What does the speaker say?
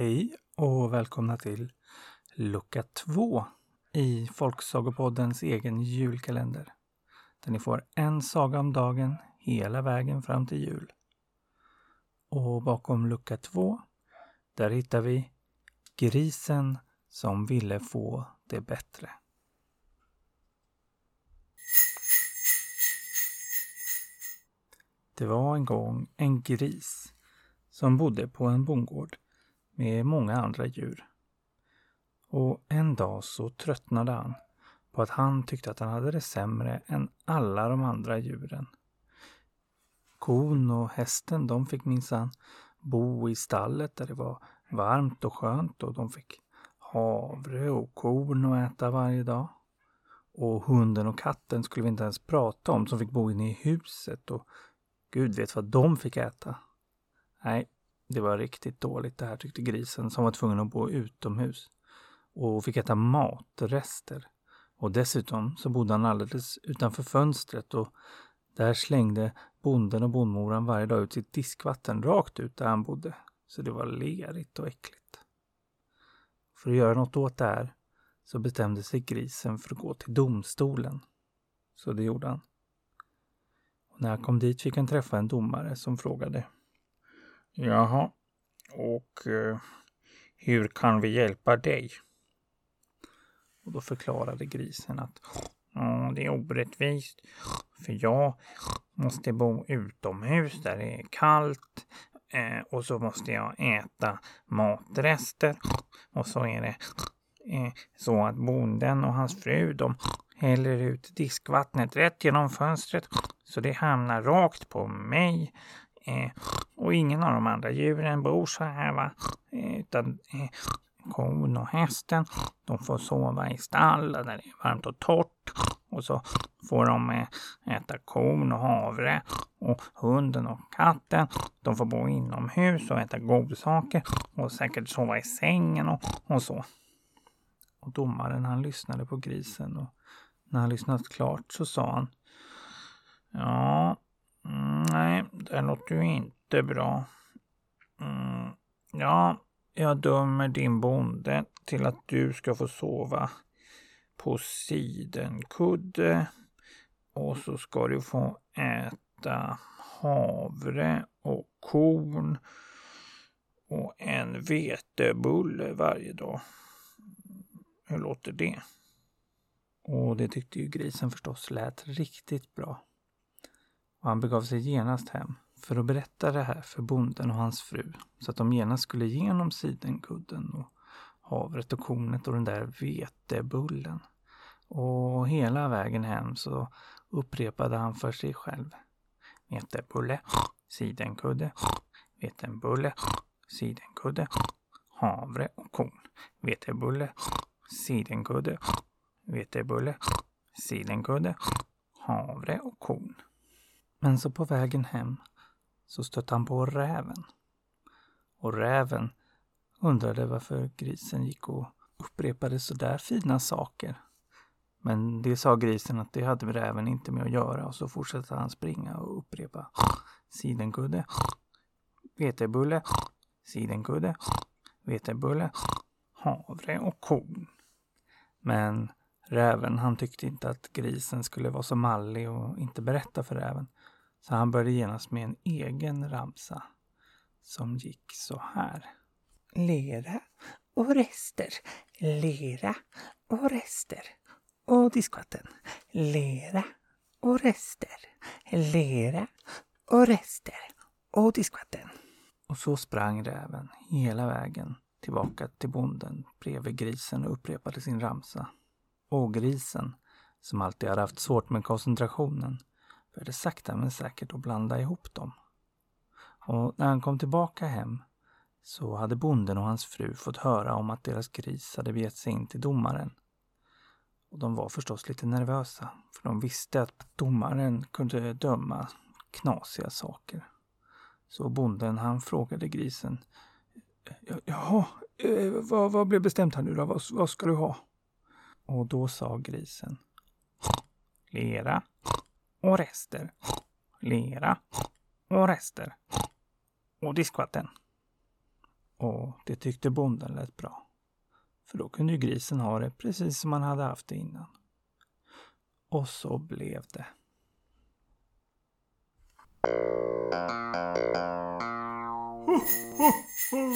Hej och välkomna till lucka två i Folksagopoddens egen julkalender. Där ni får en saga om dagen hela vägen fram till jul. Och bakom lucka två, där hittar vi Grisen som ville få det bättre. Det var en gång en gris som bodde på en bondgård med många andra djur. Och en dag så tröttnade han på att han tyckte att han hade det sämre än alla de andra djuren. Kon och hästen de fick minsann bo i stallet där det var varmt och skönt och de fick havre och korn att äta varje dag. Och hunden och katten skulle vi inte ens prata om som fick bo inne i huset och Gud vet vad de fick äta. Nej, det var riktigt dåligt det här tyckte grisen som var tvungen att bo utomhus och fick äta matrester. Och dessutom så bodde han alldeles utanför fönstret och där slängde bonden och bondmoran varje dag ut sitt diskvatten rakt ut där han bodde. Så det var lerigt och äckligt. För att göra något åt det här så bestämde sig grisen för att gå till domstolen. Så det gjorde han. Och när han kom dit fick han träffa en domare som frågade Jaha, och eh, hur kan vi hjälpa dig? Och då förklarade grisen att det är orättvist. För jag måste bo utomhus där det är kallt. Eh, och så måste jag äta matrester. Och så är det eh, så att bonden och hans fru de häller ut diskvattnet rätt genom fönstret. Så det hamnar rakt på mig. Eh, och ingen av de andra djuren bor så här va. Eh, utan eh, kon och hästen, de får sova i stall där det är varmt och torrt. Och så får de eh, äta korn och havre. Och hunden och katten, de får bo inomhus och äta godsaker. Och säkert sova i sängen och, och så. Och domaren han lyssnade på grisen och när han lyssnat klart så sa han Ja, det det låter ju inte bra. Mm, ja, jag dömer din bonde till att du ska få sova på sidenkudde. Och så ska du få äta havre och korn och en vetebulle varje dag. Hur låter det? Och det tyckte ju grisen förstås lät riktigt bra och han begav sig genast hem för att berätta det här för bonden och hans fru så att de genast skulle igenom sidenkudden och havret och kornet och den där vetebullen. Och hela vägen hem så upprepade han för sig själv. Vetebulle, sidenkudde, vetebulle, sidenkudde, havre och korn. Vetebulle, sidenkudde, vetebulle, sidenkudde, havre och korn. Men så på vägen hem så stötte han på räven. Och räven undrade varför grisen gick och upprepade så där fina saker. Men det sa grisen att det hade räven inte med att göra och så fortsatte han springa och upprepa sidenkudde, vetebulle, sidenkudde, vetebulle, havre och korn. Men räven han tyckte inte att grisen skulle vara så mallig och inte berätta för räven. Så han började genast med en egen ramsa som gick så här. Lera och rester, lera och rester och diskvatten. Lera och rester, lera och rester och diskvatten. Och så sprang räven hela vägen tillbaka till bonden bredvid grisen och upprepade sin ramsa. Och grisen, som alltid hade haft svårt med koncentrationen, började sakta men säkert att blanda ihop dem. Och när han kom tillbaka hem så hade bonden och hans fru fått höra om att deras gris hade begett sig in till domaren. Och de var förstås lite nervösa, för de visste att domaren kunde döma knasiga saker. Så bonden han frågade grisen. Jaha, eh, vad, vad blev bestämt här nu då? Vad, vad ska du ha? Och då sa grisen. Lera, och rester. Lera och rester. Och diskvatten. Och det tyckte bonden lät bra. För då kunde ju grisen ha det precis som han hade haft det innan. Och så blev det. Ho, ho,